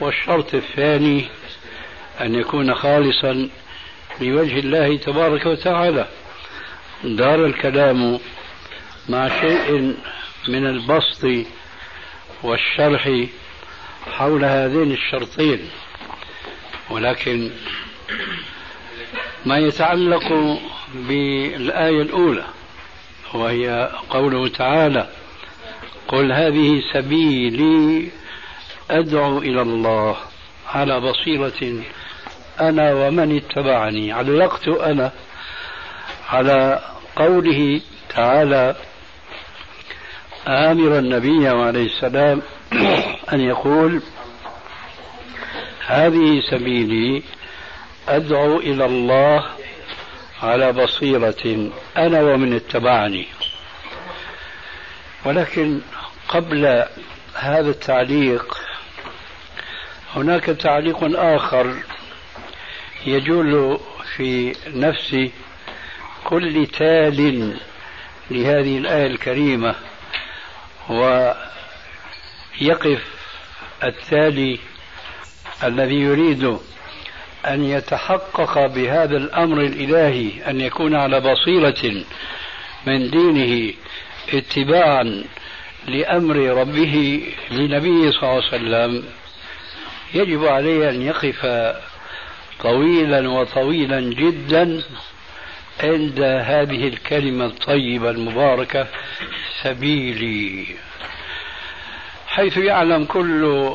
S2: والشرط الثاني أن يكون خالصا لوجه الله تبارك وتعالى. دار الكلام مع شيء من البسط والشرح حول هذين الشرطين. ولكن ما يتعلق بالآية الأولى وهي قوله تعالى قل هذه سبيلي أدعو إلى الله على بصيرة أنا ومن اتبعني. علقت أنا على قوله تعالى آمر النبي عليه السلام أن يقول هذه سبيلي أدعو إلى الله على بصيرة أنا ومن اتبعني. ولكن قبل هذا التعليق هناك تعليق آخر يجول في نفس كل تال لهذه الآية الكريمة. ويقف التالي الذي يريد أن يتحقق بهذا الأمر الإلهي أن يكون على بصيرة من دينه اتباعا لأمر ربه لنبيه صلى الله عليه وسلم. يجب عليه أن يقف طويلا وطويلا جدا عند هذه الكلمة الطيبة المباركة سبيلي. حيث يعلم كل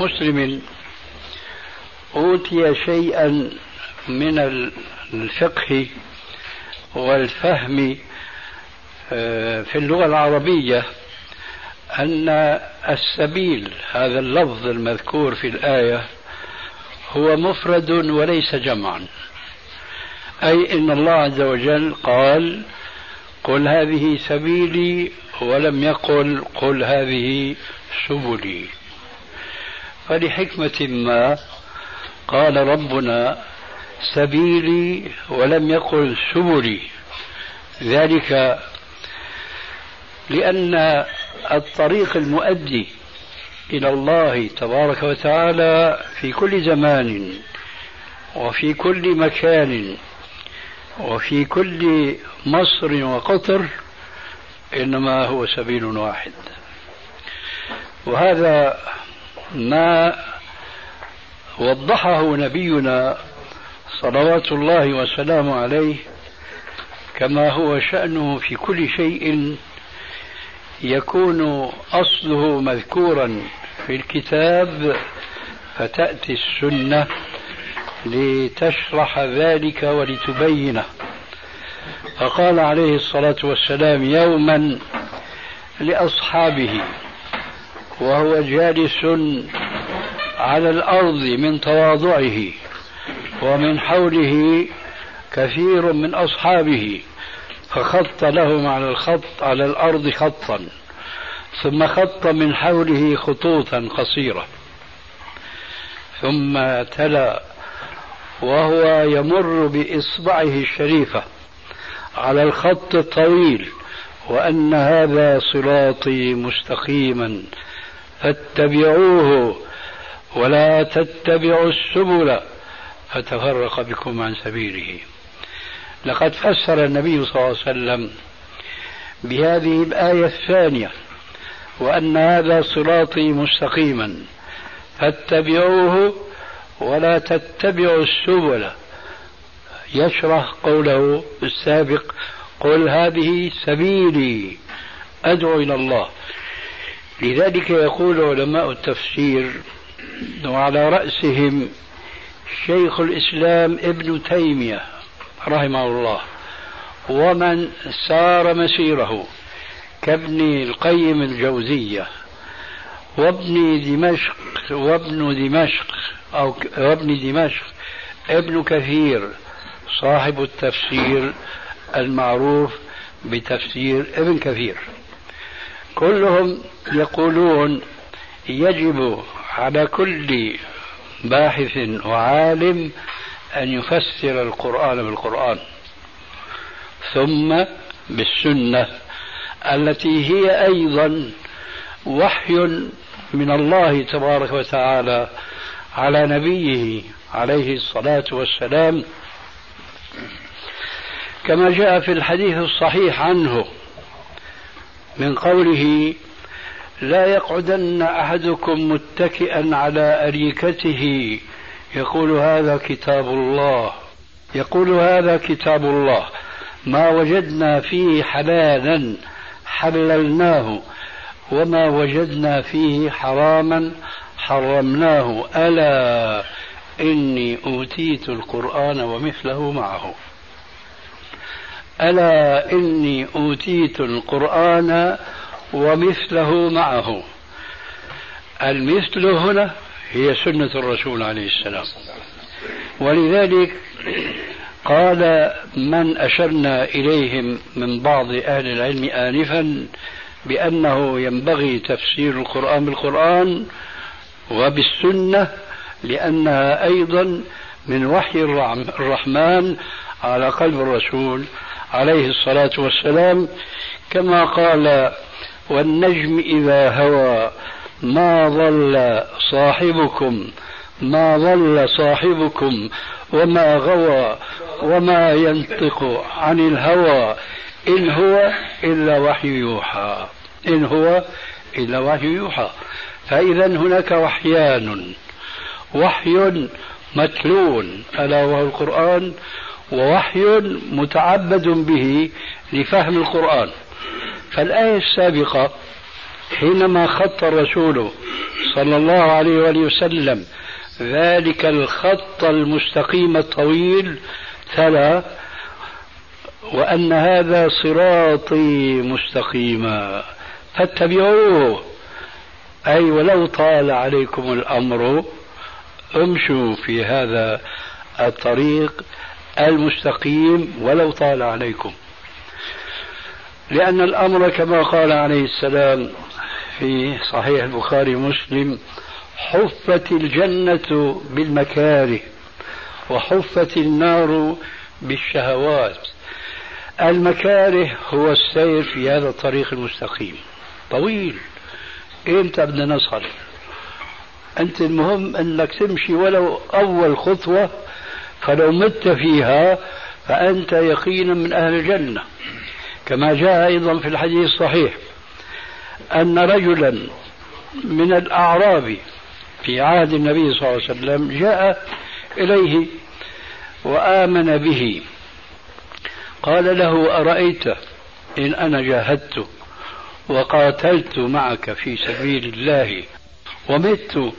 S2: مسلم أوتي شيئا من الفقه والفهم آه، في اللغة العربية أن السبيل هذا اللفظ المذكور في الآية هو مفرد وليس جمعا. أي إن الله عز وجل قال قل هذه سبيلي ولم يقل قل هذه سبلي. فلحكمة ما قال ربنا سبيلي ولم يقل سبلي. ذلك لأن الطريق المؤدي إلى الله تبارك وتعالى في كل زمان وفي كل مكان وفي كل مصر وقطر إنما هو سبيل واحد. وهذا ما وضحه نبينا صلوات الله وسلامه عليه كما هو شأنه في كل شيء يكون أصله مذكورا في الكتاب فتأتي السنة. لتشرح ذلك ولتبينه. فقال عليه الصلاة والسلام يوما لأصحابه وهو جالس على الأرض من تواضعه ومن حوله كثير من أصحابه فخط لهم على الخط على الأرض خطا ثم خط من حوله خطوطا قصيرة ثم تلا وهو يمر بإصبعه الشريفة على الخط الطويل وأن هذا صراطي مستقيما فاتبعوه ولا تتبعوا السبل فتفرق بكم عن سبيله. لقد فسر النبي صلى الله عليه وسلم بهذه الآية الثانية وأن هذا صراطي مستقيما فاتبعوه ولا تتبعوا السبل. يشرح قوله السابق قل هذه سبيلي أدعو إلى الله. لذلك يقول علماء التفسير وعلى رأسهم شيخ الإسلام ابن تيمية رحمه الله ومن سار مسيره كابن القيم الجوزية. وابن دمشق وابن دمشق أو وابن دمشق ابن كثير صاحب التفسير المعروف بتفسير ابن كثير. كلهم يقولون يجب على كل باحث وعالم أن يفسر القرآن بالقرآن ثم بالسنة التي هي أيضا وحي من الله تبارك وتعالى على نبيه عليه الصلاة والسلام. كما جاء في الحديث الصحيح عنه من قوله لا يقعدن أحدكم متكئا على أريكته. يقول هذا كتاب الله. يقول هذا كتاب الله. ما وجدنا فيه حلالا حللناه وما وجدنا فيه حراما حرمناه. ألا إني أوتيت القرآن ومثله معه. ألا إني أوتيت القرآن ومثله معه. المثل هنا هي سنة الرسول عليه السلام. ولذلك قال من أشرنا إليهم من بعض أهل العلم آنفا بأنه ينبغي تفسير القرآن بالقرآن وبالسنة لأنها أيضا من وحي الرحمن على قلب الرسول عليه الصلاة والسلام. كما قال والنجم إذا هوى ما ضل صاحبكم ما ضل صاحبكم وما غوى وما ينطق عن الهوى إن هو إلا وحي يوحى. إن هو إلا وحي يوحى. فإذا هناك وحيان. وحي متلو ألا وهو القرآن ووحي متعبد به لفهم القرآن. فالآية السابقة حينما خط الرسول صلى الله عليه وآله وسلم ذلك الخط المستقيم الطويل تلا وأن هذا صراطي مستقيما. فاتبعوه. أي ولو طال عليكم الأمر امشوا في هذا الطريق المستقيم ولو طال عليكم. لأن الأمر كما قال عليه السلام في صحيح البخاري ومسلم حفت الجنة بالمكاره وحفت النار بالشهوات. المكاره هو السير في هذا الطريق المستقيم. طويل. إمتى بدنا نصل؟ أنت المهم إنك تمشي ولو أول خطوة فلو مت فيها فأنت يقينا من أهل الجنة. كما جاء أيضا في الحديث الصحيح أن رجلا من الأعراب في عهد النبي صلى الله عليه وسلم جاء إليه وآمن به. قال له أرأيت إن أنا جاهدت؟ وقاتلت معك في سبيل الله. ومت.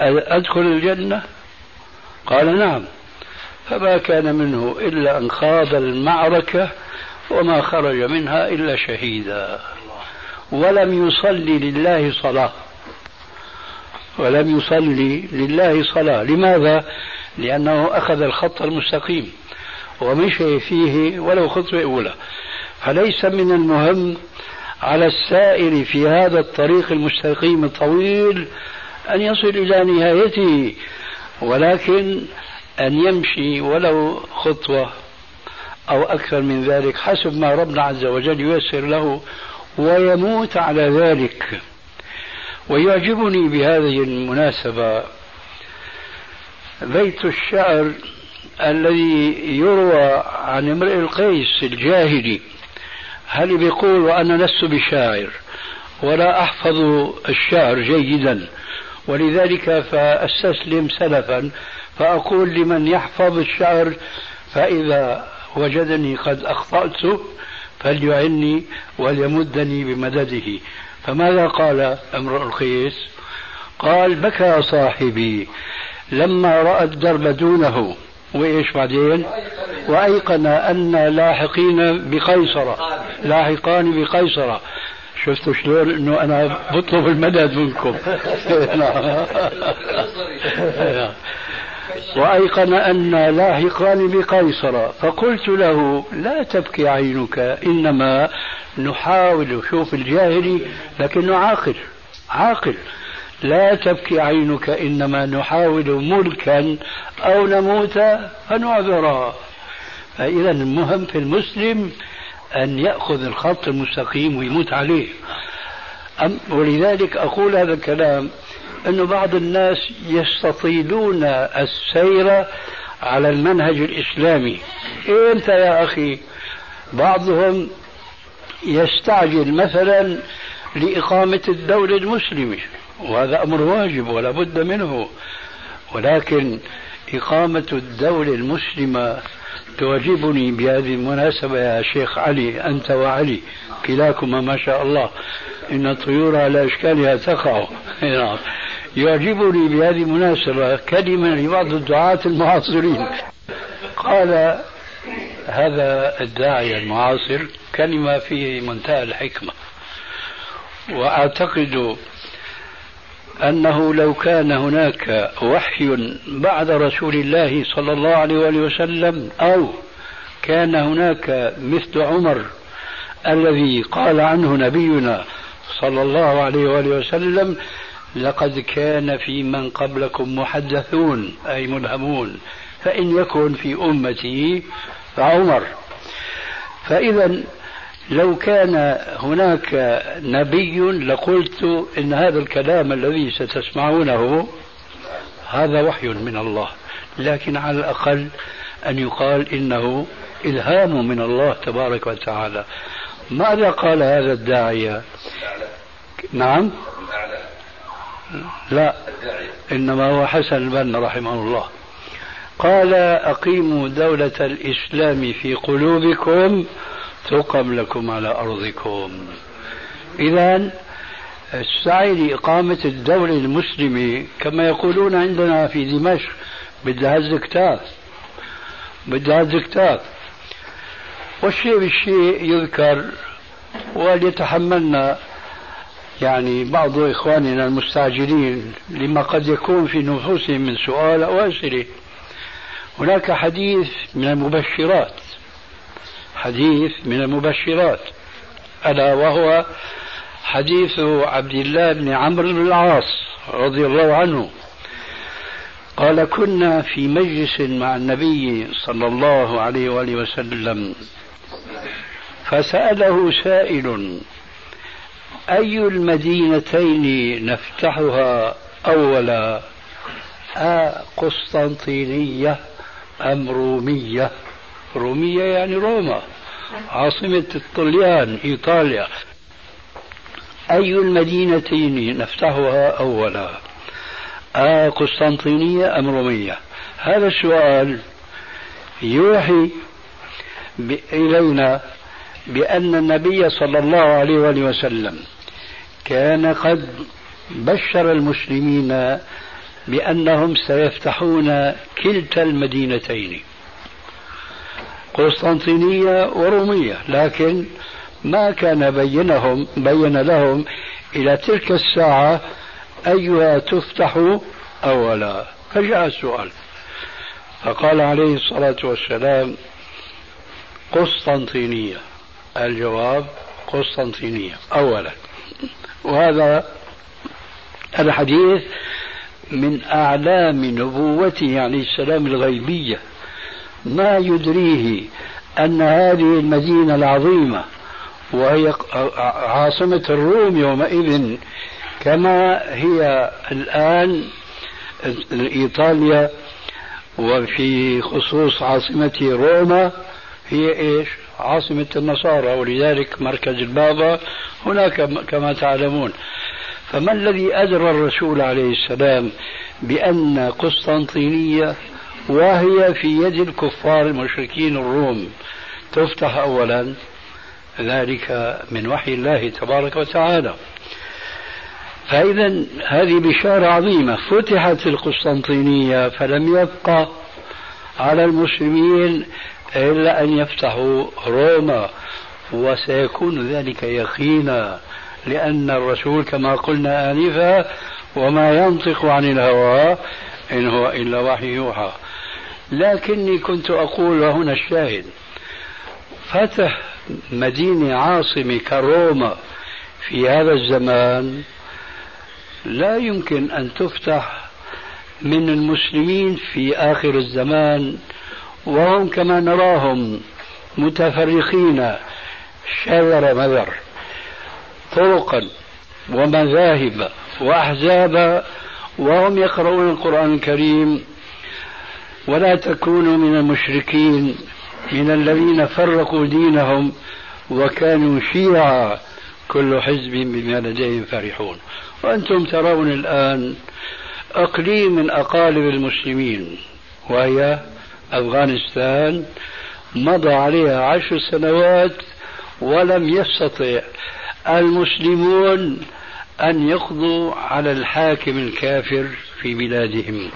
S2: أدخل الجنة؟ قال نعم. فما كان منه إلا أن خاض المعركة وما خرج منها إلا شهيدا. ولم يصلي لله صلاة. ولم يصلي لله صلاة. لماذا؟ لأنه أخذ الخط المستقيم ومشي فيه ولو خطوة أولى. فليس من المهم على السائر في هذا الطريق المستقيم الطويل أن يصل إلى نهايته ولكن أن يمشي ولو خطوة أو أكثر من ذلك حسب ما ربنا عز وجل ييسر له ويموت على ذلك. ويعجبني بهذه المناسبة بيت الشعر الذي يروى عن امرئ القيس الجاهلي. هل بيقول وأنا لست بشاعر ولا أحفظ الشعر جيدا ولذلك فأستسلم سلفا فأقول لمن يحفظ الشعر فإذا وجدني قد أخطأت فليعني وليمدني بمدده. فماذا قال امرؤ القيس؟ قال بكى صاحبي لما رأى الدرب دونه وإيش بعدين؟ وأيقن أن لاحقين بقيصرة لاحقان بقيصرة شفتوا شلون؟ إنه أنا بطلب المدد منكم. وأيقن أن لاحقان بقيصر. فقلت له لا تبكي عينك إنما نحاول. شوف الجاهلي لكنه عاقل عاقل. لا تبكي عينك إنما نحاول ملكا أو نموت فنعذرا. فإذا المهم في المسلم أن يأخذ الخط المستقيم ويموت عليه. ولذلك أقول هذا الكلام أن بعض الناس يستطيلون السير على المنهج الإسلامي. أنت يا أخي؟ بعضهم يستعجل مثلا لإقامة الدولة المسلمة. وهذا أمر واجب ولا بد منه. ولكن إقامة الدولة المسلمة تعجبني بهذه المناسبة يا شيخ علي أنت وعلي كلاكما ما شاء الله. إن الطيور على أشكالها تقع. نعم. يعجبني بهذه المناسبة كلمة لبعض الدعاة المعاصرين. قال هذا الداعية المعاصر كلمة في منتهى الحكمة. وأعتقد أنه لو كان هناك وحي بعد رسول الله صلى الله عليه وسلم أو كان هناك مثل عمر الذي قال عنه نبينا صلى الله عليه وآله وسلم لقد كان في من قبلكم محدثون أي ملهمون فإن يكن في أمتي فعمر. فإذا لو كان هناك نبي لقلت إن هذا الكلام الذي ستسمعونه هذا وحي من الله. لكن على الأقل أن يقال إنه إلهام من الله تبارك وتعالى. ماذا قال هذا الداعية نعم؟ لا إنما هو حسن البنا رحمه الله. قال أقيموا دولة الإسلام في قلوبكم تقم لكم على أرضكم. إذا السعي لإقامة الدولة المسلمة كما يقولون عندنا في دمشق بدها الزكتات بدها الزكتات والشيء بالشيء يذكر وليتحملنا يعني بعض إخواننا المستعجلين لما قد يكون في نفوسهم من سؤال أو أسئلة. هناك حديث من المبشرات. حديث من المبشرات ألا وهو حديث عبد الله بن عمرو بن العاص رضي الله عنه. قال كنا في مجلس مع النبي صلى الله عليه وآله وسلم فسأله سائل أي المدينتين نفتحها أولا آه قسطنطينية أم رومية؟ رومية يعني روما. عاصمة الطليان إيطاليا. أي المدينتين نفتحها أولا؟ آه قسطنطينية أم رومية؟ هذا السؤال يوحي إلينا بأن النبي صلى الله عليه وآله وسلم كان قد بشر المسلمين بأنهم سيفتحون كلتا المدينتين. قسطنطينية ورومية لكن ما كان بينهم بين لهم إلى تلك الساعة أيها تفتح أولا. فجاء السؤال. فقال عليه الصلاة والسلام قسطنطينية. الجواب قسطنطينية أولا. وهذا الحديث من أعلام نبوته عليه السلام الغيبية. ما يدريه أن هذه المدينة العظيمة وهي عاصمة الروم يومئذ كما هي الآن إيطاليا وفي خصوص عاصمة روما هي إيش؟ عاصمة النصارى ولذلك مركز البابا هناك كما تعلمون. فما الذي أدرى الرسول عليه السلام بأن قسطنطينية وهي في يد الكفار المشركين الروم. تفتح أولا ذلك من وحي الله تبارك وتعالى. فإذا هذه بشارة عظيمة. فتحت القسطنطينية فلم يبقى على المسلمين إلا أن يفتحوا روما. وسيكون ذلك يقينا لأن الرسول كما قلنا آنفا وما ينطق عن الهوى إن هو إلا وحي يوحى. لكني كنت أقول وهنا الشاهد. فتح مدينة عاصمة كروما في هذا الزمان لا يمكن أن تفتح من المسلمين في آخر الزمان وهم كما نراهم متفرقين شذر مذر طرقا ومذاهب وأحزابا وهم يقرؤون القرآن الكريم ولا تكونوا من المشركين من الذين فرقوا دينهم وكانوا شيعا. كل حزب بما لديهم فرحون. وأنتم ترون الآن أقليم من أقاليم المسلمين وهي أفغانستان. مضى عليها عشر سنوات ولم يستطع المسلمون أن يقضوا على الحاكم الكافر في بلادهم.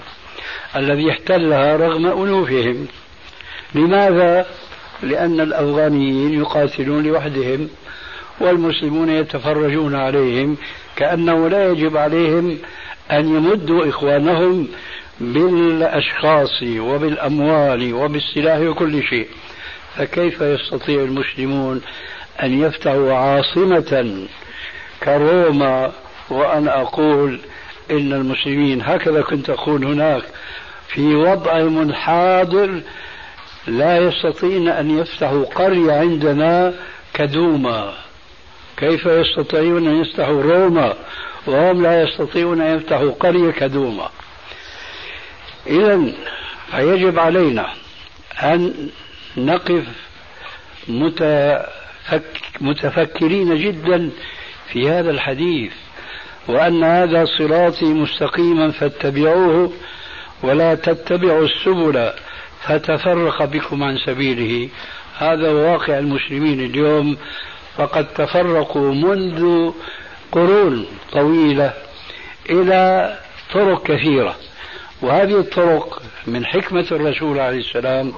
S2: الذي احتلها رغم أنوفهم. لماذا؟ لأن الأفغانيين يقاتلون لوحدهم والمسلمون يتفرجون عليهم كأنه لا يجب عليهم أن يمدوا إخوانهم بالأشخاص وبالأموال وبالسلاح وكل شيء. فكيف يستطيع المسلمون أن يفتحوا عاصمة كروما؟ وأنا أقول إن المسلمين هكذا كنت أقول هناك. في وضعهم الحاضر لا يستطيعون أن يفتحوا قرية عندنا كدوما. كيف يستطيعون أن يفتحوا روما؟ وهم لا يستطيعون أن يفتحوا قرية كدوما. إذا فيجب علينا أن نقف متفك متفكرين جدا في هذا الحديث وأن هذا صراطي مستقيما فاتبعوه ولا تتبعوا السبل فتفرق بكم عن سبيله. هذا واقع المسلمين اليوم. فقد تفرقوا منذ قرون طويلة إلى طرق كثيرة. وهذه الطرق من حكمة الرسول عليه السلام.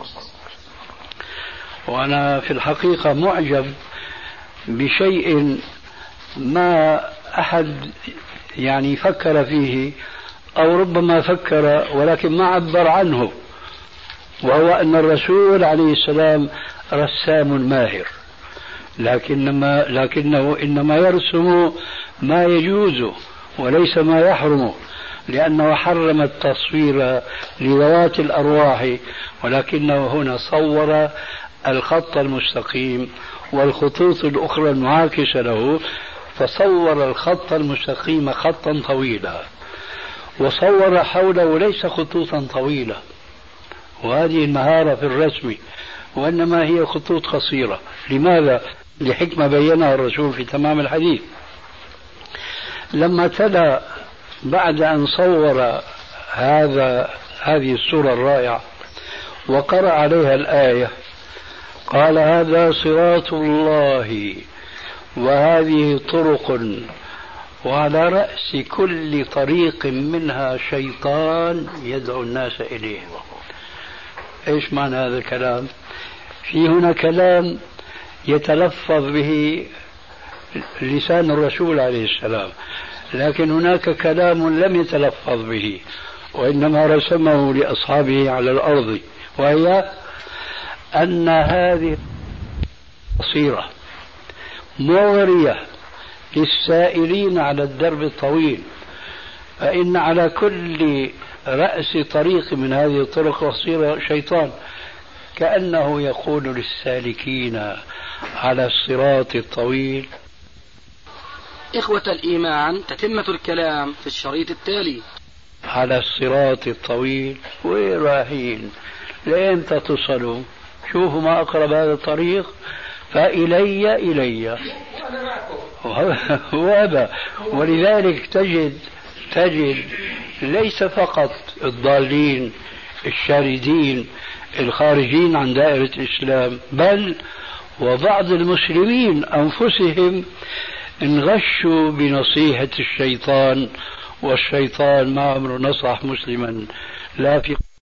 S2: وأنا في الحقيقة معجب بشيء ما أحد يعني فكر فيه أو ربما فكر ولكن ما عبر عنه وهو أن الرسول عليه السلام رسام ماهر. لكنما لكنه إنما يرسم ما يجوز وليس ما يحرم لأنه حرم التصوير لذوات الأرواح ولكنه هنا صور الخط المستقيم والخطوط الأخرى المعاكسة له فصور الخط المستقيم خطا طويلا. وصور حوله ليس خطوطا طويلة. وهذه المهارة في الرسم وإنما هي خطوط قصيرة. لماذا؟ لحكمة بينها الرسول في تمام الحديث. لما تلا بعد أن صور هذا هذه الصورة الرائعة وقرأ عليها الآية قال هذا صراط الله وهذه طرق وعلى رأس كل طريق منها شيطان يدعو الناس إليه. إيش معنى هذا الكلام؟ في هنا كلام يتلفظ به لسان الرسول عليه السلام لكن هناك كلام لم يتلفظ به وإنما رسمه لأصحابه على الأرض وهي أن هذه قصيرة مغرية للسائرين على الدرب الطويل. فإن على كل رأس طريق من هذه الطرق القصيرة شيطان. كأنه يقول للسالكين على الصراط الطويل.
S1: إخوة الإيمان تتمة الكلام في الشريط التالي.
S2: على الصراط الطويل. وين رايحين؟ لأمتى تصلوا شوفوا ما أقرب هذا الطريق. فإلي إلي وهذا ولذلك تجد تجد ليس فقط الضالين الشاردين الخارجين عن دائرة الإسلام بل وبعض المسلمين أنفسهم انغشوا بنصيحة الشيطان والشيطان ما عمره نصح مسلما لا في